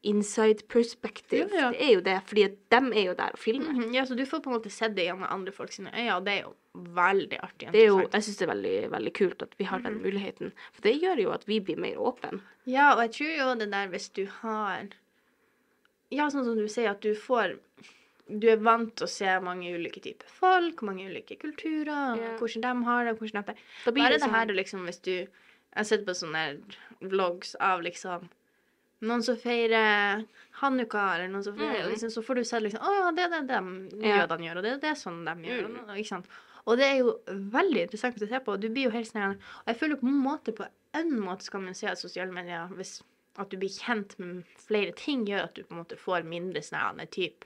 Speaker 2: inside perspective.
Speaker 3: Ja, ja.
Speaker 2: Det er jo det, fordi at dem er jo der og filmer.
Speaker 3: Mhm, Ja, så du får på en måte sett det gjennom andre folk sine øyne, og det er jo veldig artig.
Speaker 2: Det er jo, jeg syns det er veldig, veldig kult at vi har
Speaker 3: Mhm.
Speaker 2: den muligheten. For det gjør jo at vi blir mer åpne.
Speaker 3: Ja, og jeg tror jo det der hvis du har Ja, sånn som du sier, at du får Du er vant til å se mange ulike typer folk, mange ulike kulturer,
Speaker 2: yeah.
Speaker 3: hvordan de har det, hvordan de Bare
Speaker 2: det
Speaker 3: det her
Speaker 2: sånn
Speaker 3: liksom hvis du Jeg har sett på sånne vlogs av liksom noen som feirer hanukka, eller noen som feirer
Speaker 2: Mm.
Speaker 3: liksom, Så får du se liksom Å ja, det er det de
Speaker 2: Ja.
Speaker 3: jødene gjør, og det er det sånn de gjør.
Speaker 2: Mm.
Speaker 3: Og, ikke sant? Og det er jo veldig interessant å se på. Du blir jo helt sånn Og jeg føler på en måte på en måte skal man si at sosiale medier hvis at du blir kjent med flere ting, gjør at du på en måte får mindre snærende her type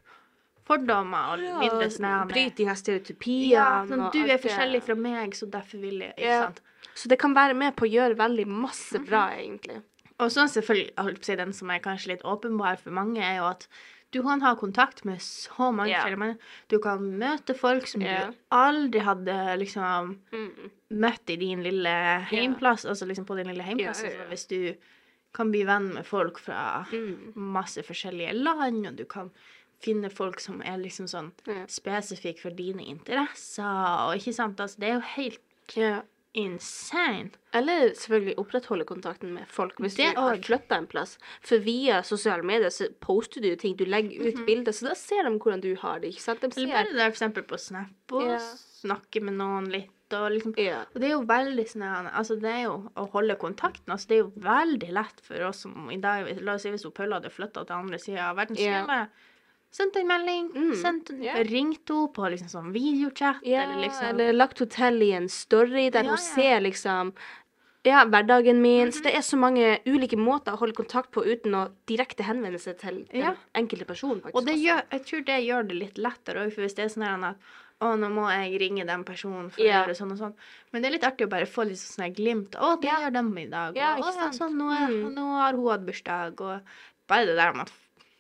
Speaker 3: fordommer og mindre snærende Bryter
Speaker 2: Bryt de her stereotypiene.
Speaker 3: Ja, sånn, du er forskjellig fra meg, så derfor vil jeg Ikke
Speaker 2: Ja.
Speaker 3: sant?
Speaker 2: Så det kan være med på å gjøre veldig masse
Speaker 3: Mhm.
Speaker 2: bra, egentlig.
Speaker 3: Og så selvfølgelig, å si den som er kanskje litt åpenbar for mange, er jo at du kan ha kontakt med så mange
Speaker 2: yeah.
Speaker 3: forskjellige. Du kan møte folk som
Speaker 2: yeah.
Speaker 3: du aldri hadde liksom
Speaker 2: Mm.
Speaker 3: møtt i din lille heimplass, altså liksom på din lille heimplass. Altså, hvis du kan bli venn med folk fra
Speaker 2: Mm.
Speaker 3: masse forskjellige land, og du kan finne folk som er liksom sånn spesifikke for dine interesser, og ikke sant, altså det er jo helt. Insane.
Speaker 2: Eller selvfølgelig opprettholde kontakten med folk hvis
Speaker 3: Det
Speaker 2: du har flytta en plass. For via sosiale medier så poster du ting, du legger ut
Speaker 3: Mhm.
Speaker 2: bilder, så da ser de hvordan du har det. ikke sant? De
Speaker 3: Eller
Speaker 2: ser
Speaker 3: bare der eksempel på Snap, og
Speaker 2: yeah.
Speaker 3: snakke med noen litt, og liksom
Speaker 2: yeah.
Speaker 3: Og det er jo veldig sånn Altså, det er jo å holde kontakten. Altså, det er jo veldig lett for oss som i dag La oss si hvis Paula hadde flytta til andre sida av verden, så
Speaker 2: Ja.
Speaker 3: sendt en melding,
Speaker 2: Mm,
Speaker 3: sendt,
Speaker 2: yeah.
Speaker 3: ringt henne på liksom sånn videochat,
Speaker 2: Yeah,
Speaker 3: eller liksom
Speaker 2: eller lagt hotell i en story der
Speaker 3: Ja,
Speaker 2: hun
Speaker 3: ja.
Speaker 2: ser liksom ja, hverdagen min. Så
Speaker 3: Mhm.
Speaker 2: det er så mange ulike måter å holde kontakt på uten å direkte henvende seg til den
Speaker 3: Ja.
Speaker 2: enkelte person.
Speaker 3: Og det gjør, jeg tror det gjør det litt lettere òg, for hvis det er sånn at å, nå må jeg ringe den personen for
Speaker 2: yeah.
Speaker 3: å gjøre sånn og sånn. Men det er litt artig å bare få litt sånn glimt. Å, det
Speaker 2: yeah.
Speaker 3: gjør dem i dag.
Speaker 2: Ja,
Speaker 3: og,
Speaker 2: ikke
Speaker 3: å, ja, sånn, nå, er,
Speaker 2: Mm.
Speaker 3: nå har hun hatt bursdag. Og bare det der med at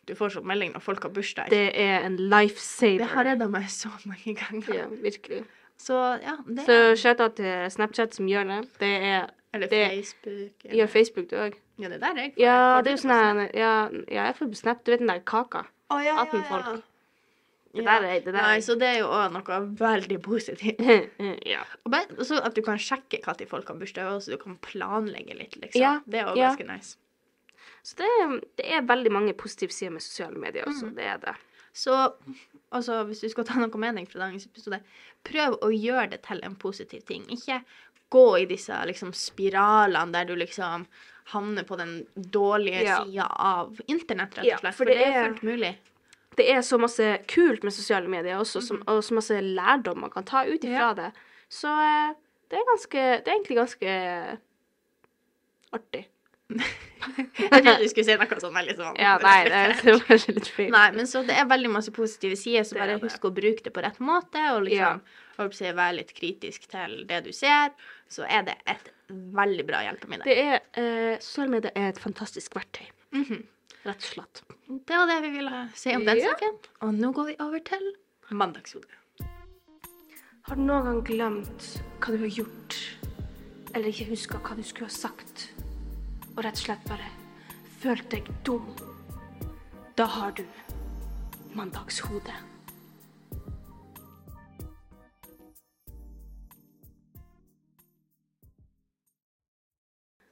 Speaker 3: du får sånn melding når folk har bursdag.
Speaker 2: Det er en lifesaver.
Speaker 3: Det har redda meg så mange ganger.
Speaker 2: Ja, virkelig.
Speaker 3: Så ja, det
Speaker 2: Så shout-out til Snapchat som gjør det. Det er
Speaker 3: Eller
Speaker 2: det-
Speaker 3: Facebook. Eller,
Speaker 2: Gjør Facebook, du òg.
Speaker 3: ja, det der er jeg.
Speaker 2: Ja,
Speaker 3: Får
Speaker 2: det er jo sånn ja, ja, jeg får på Snap. Du vet den der kaka?
Speaker 3: Å, ja,
Speaker 2: 18 folk. Det
Speaker 3: Ja.
Speaker 2: der er det der.
Speaker 3: Nei, så det er jo òg noe veldig positivt.
Speaker 2: ja.
Speaker 3: Og så at du kan sjekke når folk har bursdag, og så du kan planlegge litt, liksom.
Speaker 2: Ja,
Speaker 3: Det er òg
Speaker 2: ja.
Speaker 3: ganske nice.
Speaker 2: Så det, det er veldig mange positive sider med sosiale medier også.
Speaker 3: Mm.
Speaker 2: Det er det.
Speaker 3: Så altså, hvis du skal ta noe mening fra dagens episode, prøv å gjøre det til en positiv ting. Ikke gå i disse liksom, spiralene der du liksom havner på den dårlige
Speaker 2: Ja.
Speaker 3: sida av internett, rett og slett.
Speaker 2: for
Speaker 3: For,
Speaker 2: det
Speaker 3: det er
Speaker 2: er-
Speaker 3: fullt mulig.
Speaker 2: Det er så masse kult med sosiale medier også, som, og så masse lærdom man kan ta ut ifra
Speaker 3: Ja.
Speaker 2: det. Så eh, det er ganske Det er egentlig ganske artig.
Speaker 3: Jeg trodde du skulle si noe sånn veldig sånn.
Speaker 2: Ja, nei, det, er kanskje litt feil.
Speaker 3: Nei, men så det er veldig masse positive sider, så bare husk å bruke det på rett måte, og liksom ja. å si, være litt kritisk til det du ser, så er det et veldig bra hjelpemiddel.
Speaker 2: Det er eh, Sosiale medier er et fantastisk verktøy.
Speaker 3: Mhm.
Speaker 2: Rett og slett.
Speaker 3: Det var det vi ville si om den
Speaker 2: Ja.
Speaker 3: saken. Og nå går vi over til mandagshodet.
Speaker 2: Har du noen gang glemt hva du har gjort, eller ikke huska hva du skulle ha sagt, og rett og slett bare følt deg dum? Da har du mandagshode.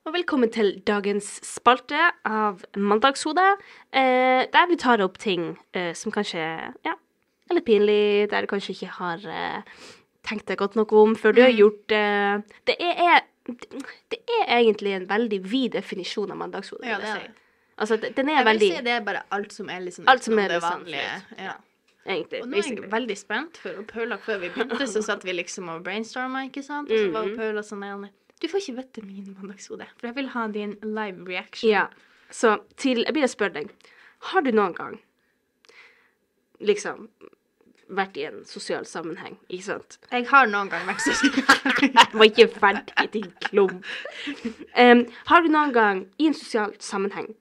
Speaker 2: Og velkommen til dagens spalte av Mandagshodet, eh, der vi tar opp ting eh, som kanskje ja, er litt pinlig, der du kanskje ikke har eh, tenkt deg godt nok om før du har gjort det. Det er, det er egentlig en veldig vid definisjon av mandagshode.
Speaker 3: Ja, det er.
Speaker 2: Altså, den er
Speaker 3: Jeg vil
Speaker 2: veldig
Speaker 3: si det er bare alt som er liksom
Speaker 2: Alt som er
Speaker 3: det
Speaker 2: liksom
Speaker 3: vanlige. Ja.
Speaker 2: Egentlig.
Speaker 3: Og nå er jeg
Speaker 2: basically.
Speaker 3: veldig spent, for Paula, før vi begynte, så satt vi liksom og brainstorma, ikke sant? Og så var
Speaker 2: Mhm.
Speaker 3: Paula sånn Janne, Du får ikke vite min mandagshode, for jeg vil ha din live reaction.
Speaker 2: Ja. Så til Jeg blir å spørre deg. Har du noen gang liksom vært i en sosial sammenheng, ikke sant?
Speaker 3: Jeg har noen gang vært sosial.
Speaker 2: Jeg var ikke ferdig, din klump. Um, har du noen gang i en sosial sammenheng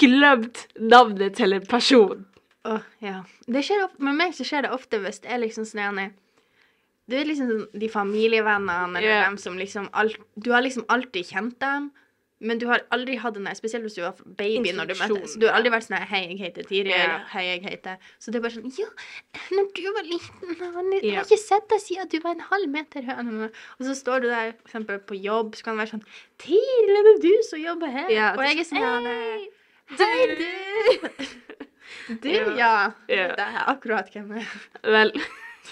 Speaker 2: glemt navnet til en person?
Speaker 3: Åh, ja. Det skjer of med meg så skjer det ofte hvis det er liksom sånn Du er liksom sånn de familievennene eller
Speaker 2: yeah.
Speaker 3: dem som liksom alt, Du har liksom alltid kjent dem, men du har aldri hatt en Spesielt hvis du var baby når du møttes. Du har aldri vært sånn Hei, jeg heter Tiri. yeah. Hei, jeg heter Så det er bare sånn Ja, når du var liten Jeg
Speaker 2: Ja.
Speaker 3: har ikke sett deg siden du var en halv meter høy. Og så står du der for eksempel på jobb, så kan det være sånn Tiril, er det du som jobber her?
Speaker 2: Yeah,
Speaker 3: og jeg er sånn
Speaker 2: Hei,
Speaker 3: Hei, du! Du.
Speaker 2: Ja.
Speaker 3: Det er akkurat hvem jeg er.
Speaker 2: Vel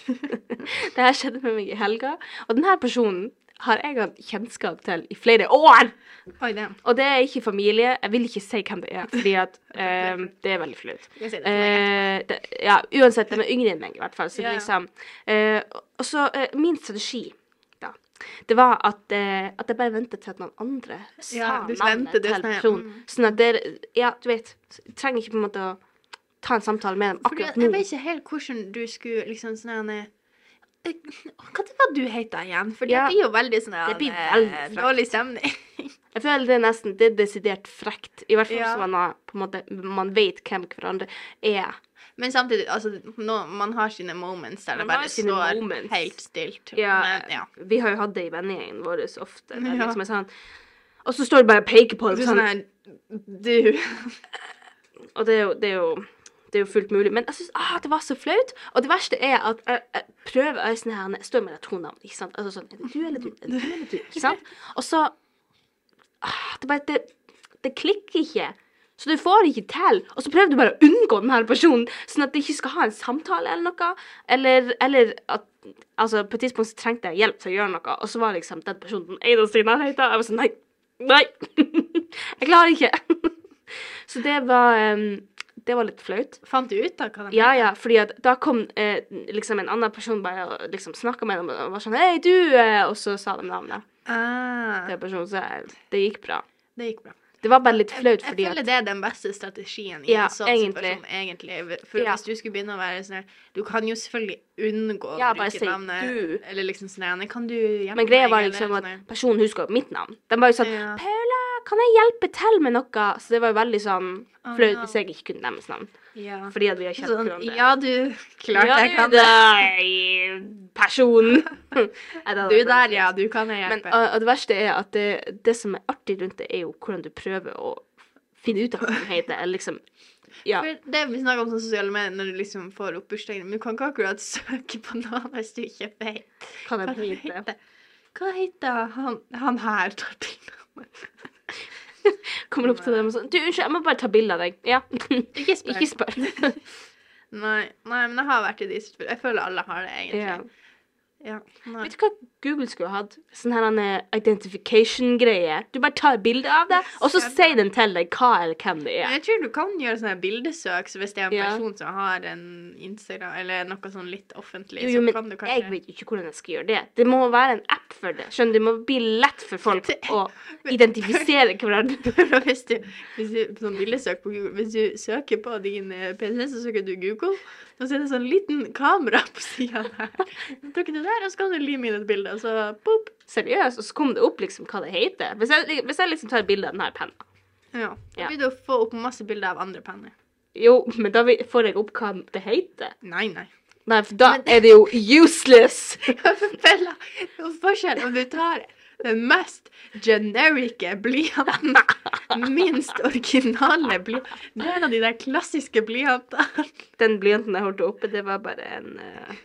Speaker 2: Det her skjedde med meg i helga, og denne personen har jeg hatt kjennskap til i flere år!
Speaker 3: Oi, det.
Speaker 2: Og det er ikke familie. Jeg vil ikke si hvem det er, fordi at um, det er veldig flaut.
Speaker 3: Si det,
Speaker 2: ja, uansett, de er yngre enn meg, i hvert fall. Så
Speaker 3: Ja, ja.
Speaker 2: liksom uh, Og så uh, min strategi, da, det var at, at jeg bare ventet til at noen andre sa navnet til personen.
Speaker 3: Mm.
Speaker 2: Sånn at dere Ja, du vet. Trenger ikke på en måte å ta en samtale med dem akkurat
Speaker 3: nå. jeg vet ikke helt hvordan du skulle liksom sånn Hva det var du heter igjen? For det blir jo veldig sånn
Speaker 2: Det blir
Speaker 3: eh,
Speaker 2: veldig
Speaker 3: dårlig stemning.
Speaker 2: Jeg føler det er nesten det er desidert frekt. I hvert fall
Speaker 3: Ja.
Speaker 2: så man, har, på en måte, man vet hvem hverandre er.
Speaker 3: Men samtidig, altså, nå, man har sine moments der
Speaker 2: Man det
Speaker 3: bare står
Speaker 2: moments.
Speaker 3: helt stilt.
Speaker 2: Ja,
Speaker 3: Men, ja.
Speaker 2: Vi har jo hatt det i vennegjengen vår ofte. der
Speaker 3: Ja.
Speaker 2: Liksom sånn, og så står det bare og peker på det.
Speaker 3: sånn
Speaker 2: Sånn,
Speaker 3: her Du.
Speaker 2: og det er jo, det er jo det er jo fullt mulig. Men jeg syns ah, det var så flaut. Og det verste er at jeg, jeg prøver jeg, sånn her, står mellom to navn. Ikke sant? Altså sånn, er det du eller du? Er det du eller du? Ikke sant? Og så ah, Det bare det, det klikker ikke. Så du får ikke til. Og så prøver du bare å unngå den her personen, sånn at du ikke skal ha en samtale eller noe. Eller, eller at Altså, på et tidspunkt så trengte jeg hjelp til å gjøre noe, og så var liksom den personen den eneste i nærheten. Jeg var sånn Nei. Nei. jeg klarer ikke. så det var em, Det var litt flaut.
Speaker 3: Fant du ut av hva de
Speaker 2: Ja, ja, fordi at da kom eh, liksom en annen person bare og liksom snakka med dem og var sånn Hei, du! eh», Og så sa de navnet
Speaker 3: Ah,
Speaker 2: til personen, så det gikk bra.
Speaker 3: det gikk bra.
Speaker 2: Det var bare litt flaut fordi
Speaker 3: jeg
Speaker 2: fordi
Speaker 3: føler det er den beste strategien i
Speaker 2: Ja,
Speaker 3: en sånn
Speaker 2: egentlig.
Speaker 3: situasjon, egentlig. For
Speaker 2: Ja.
Speaker 3: hvis du skulle begynne å være sånn her Du kan jo selvfølgelig unngå å
Speaker 2: Ja, bare
Speaker 3: bruke navnet.
Speaker 2: du.
Speaker 3: Eller liksom sånn her, Kan du hjelpe
Speaker 2: Men greia var liksom
Speaker 3: sånn
Speaker 2: at personen huska mitt navn. De jo sånn
Speaker 3: Ja.
Speaker 2: Paula, kan jeg hjelpe til med noe? Så det var jo veldig sånn flaut hvis jeg ikke kunne deres navn.
Speaker 3: ja.
Speaker 2: Fordi at vi har kjent
Speaker 3: Sånn,
Speaker 2: hverandre.
Speaker 3: ja, du Klart
Speaker 2: ja,
Speaker 3: jeg kan det.
Speaker 2: Personen.
Speaker 3: Du der, ja. Du kan jeg
Speaker 2: Men
Speaker 3: hjelpe.
Speaker 2: og, og det verste er at det, det som er artig rundt det, er jo hvordan du prøver å finne ut av hva den heter. Eller liksom Ja.
Speaker 3: For det vi snakker om sånn sosiale medier, når du liksom får opp bursdagen Men du kan ikke akkurat søke på navn hvis du ikke vet
Speaker 2: Hva
Speaker 3: det
Speaker 2: heter.
Speaker 3: Hva heter han, han her? tar bilde av meg.
Speaker 2: Kommer opp til dem og sånn Du, unnskyld, jeg må bare ta bilde av deg. Ja.
Speaker 3: Ikke spør.
Speaker 2: Ikke spør.
Speaker 3: Nei, nei, men jeg har vært i de situasjonene. Jeg føler alle har det, egentlig.
Speaker 2: ja.
Speaker 3: Ja.
Speaker 2: Vet du hva Google skulle hatt? Sånn her en, eh, identification-greie. Du bare tar bilde av det, og så sier den til deg hva eller hvem det er.
Speaker 3: Jeg tror du kan gjøre sånne bildesøk, så hvis det er en
Speaker 2: Ja.
Speaker 3: person som har en Instagram, eller noe sånn litt offentlig,
Speaker 2: Jo, jo,
Speaker 3: så kan du
Speaker 2: jeg vet ikke hvordan jeg skal gjøre det. Det må være en app for det. Skjønner? Det må bli lett for folk
Speaker 3: Det-
Speaker 2: å identifisere hverandre.
Speaker 3: Hvis du, hvis du sånn bildesøk på Google, hvis du søker på din eh, PC, så søker du Google, og så er det sånn liten kamera på sida der. Trykker du der, og så kan du lime inn et bilde, og så boop.
Speaker 2: Seriøst. Og så kom det opp liksom hva det heter. Hvis jeg, hvis jeg liksom tar bilde av denne pennen
Speaker 3: Ja. Da
Speaker 2: Ja.
Speaker 3: vil du få opp masse bilder av andre penner.
Speaker 2: Jo, men da vil- får jeg opp hva det heter.
Speaker 3: Nei, nei.
Speaker 2: Nei, for da
Speaker 3: Men-
Speaker 2: er det jo useless.
Speaker 3: Bella, det er forskjell om du tar den mest generike blyanten, minst originale blyanten. Det er en av de der klassiske blyantene.
Speaker 2: Den blyanten jeg holdt oppe, det var bare en eh,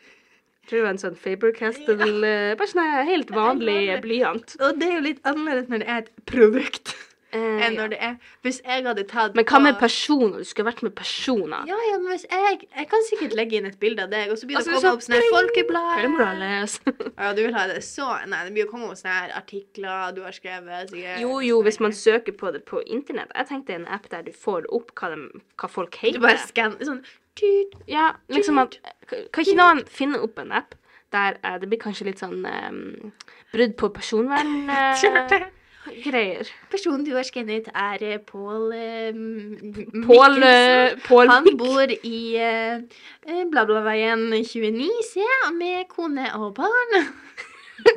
Speaker 2: tror det var en sånn Faber-Castell ja. Bare sånn helt vanlig blyant.
Speaker 3: Og det er jo litt annerledes når det er et produkt,
Speaker 2: Eh,
Speaker 3: enn
Speaker 2: ja.
Speaker 3: når det er Hvis jeg hadde tatt
Speaker 2: Men hva med personer? Du skulle vært med personer.
Speaker 3: Ja, ja, men hvis jeg Jeg kan sikkert legge inn et bilde av deg, og så blir det
Speaker 2: Altså, så-
Speaker 3: komme opp sånne her folkeblad. Ja, du vil ha det så Nei, det blir å komme opp sånne her artikler du har skrevet. sikkert.
Speaker 2: Jo, jo, hvis man søker på det på internett. Jeg tenkte en app der du får opp hva, de, hva folk
Speaker 3: Du bare skanner sånn.
Speaker 2: Ja, liksom at Kan ikke noen finne opp en app der eh, det blir kanskje litt sånn um, brudd på personvern-greier?
Speaker 3: Personen du har skannet, er eh, Pål eh,
Speaker 2: Pål eh, Pål
Speaker 3: Han bor i eh, Bladbladveien 29, se, med kone og barn.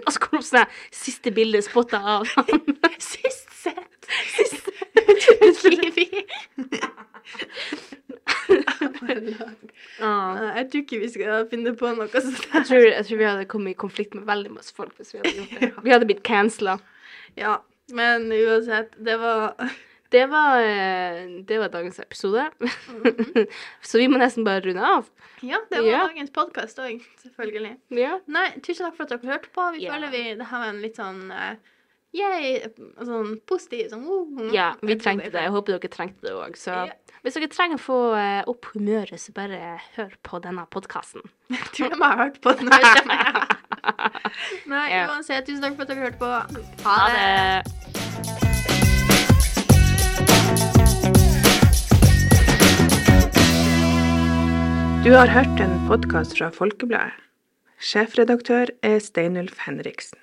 Speaker 2: Og så kommer det opp sånn siste bilde spotta av han.
Speaker 3: Sist sett. Sist
Speaker 2: Ah.
Speaker 3: Jeg tror ikke vi skal finne på noe sånt.
Speaker 2: Jeg tror, jeg tror vi hadde kommet i konflikt med veldig masse folk hvis vi hadde gjort det. Vi hadde blitt cancela.
Speaker 3: Ja, men uansett, det var
Speaker 2: Det var, eh, det var dagens episode. Så vi må nesten bare runde av.
Speaker 3: Ja, det var
Speaker 2: Ja.
Speaker 3: dagens podkast òg, selvfølgelig.
Speaker 2: Ja.
Speaker 3: Nei, tusen takk for at dere hørte på. Vi
Speaker 2: yeah.
Speaker 3: føler vi det her var en litt sånn uh, sånn positiv sånn uh,
Speaker 2: ja, vi trengte det. Jeg håper dere trengte det òg. Så
Speaker 3: Ja.
Speaker 2: hvis dere trenger å få eh, opp humøret, så bare hør på denne podkasten.
Speaker 3: Jeg tror de har hørt på den. Nei, uansett, tusen takk for at dere hørte på.
Speaker 2: Ha det!
Speaker 1: Du har hørt en podkast fra Folkebladet. Sjefredaktør er Steinulf Henriksen.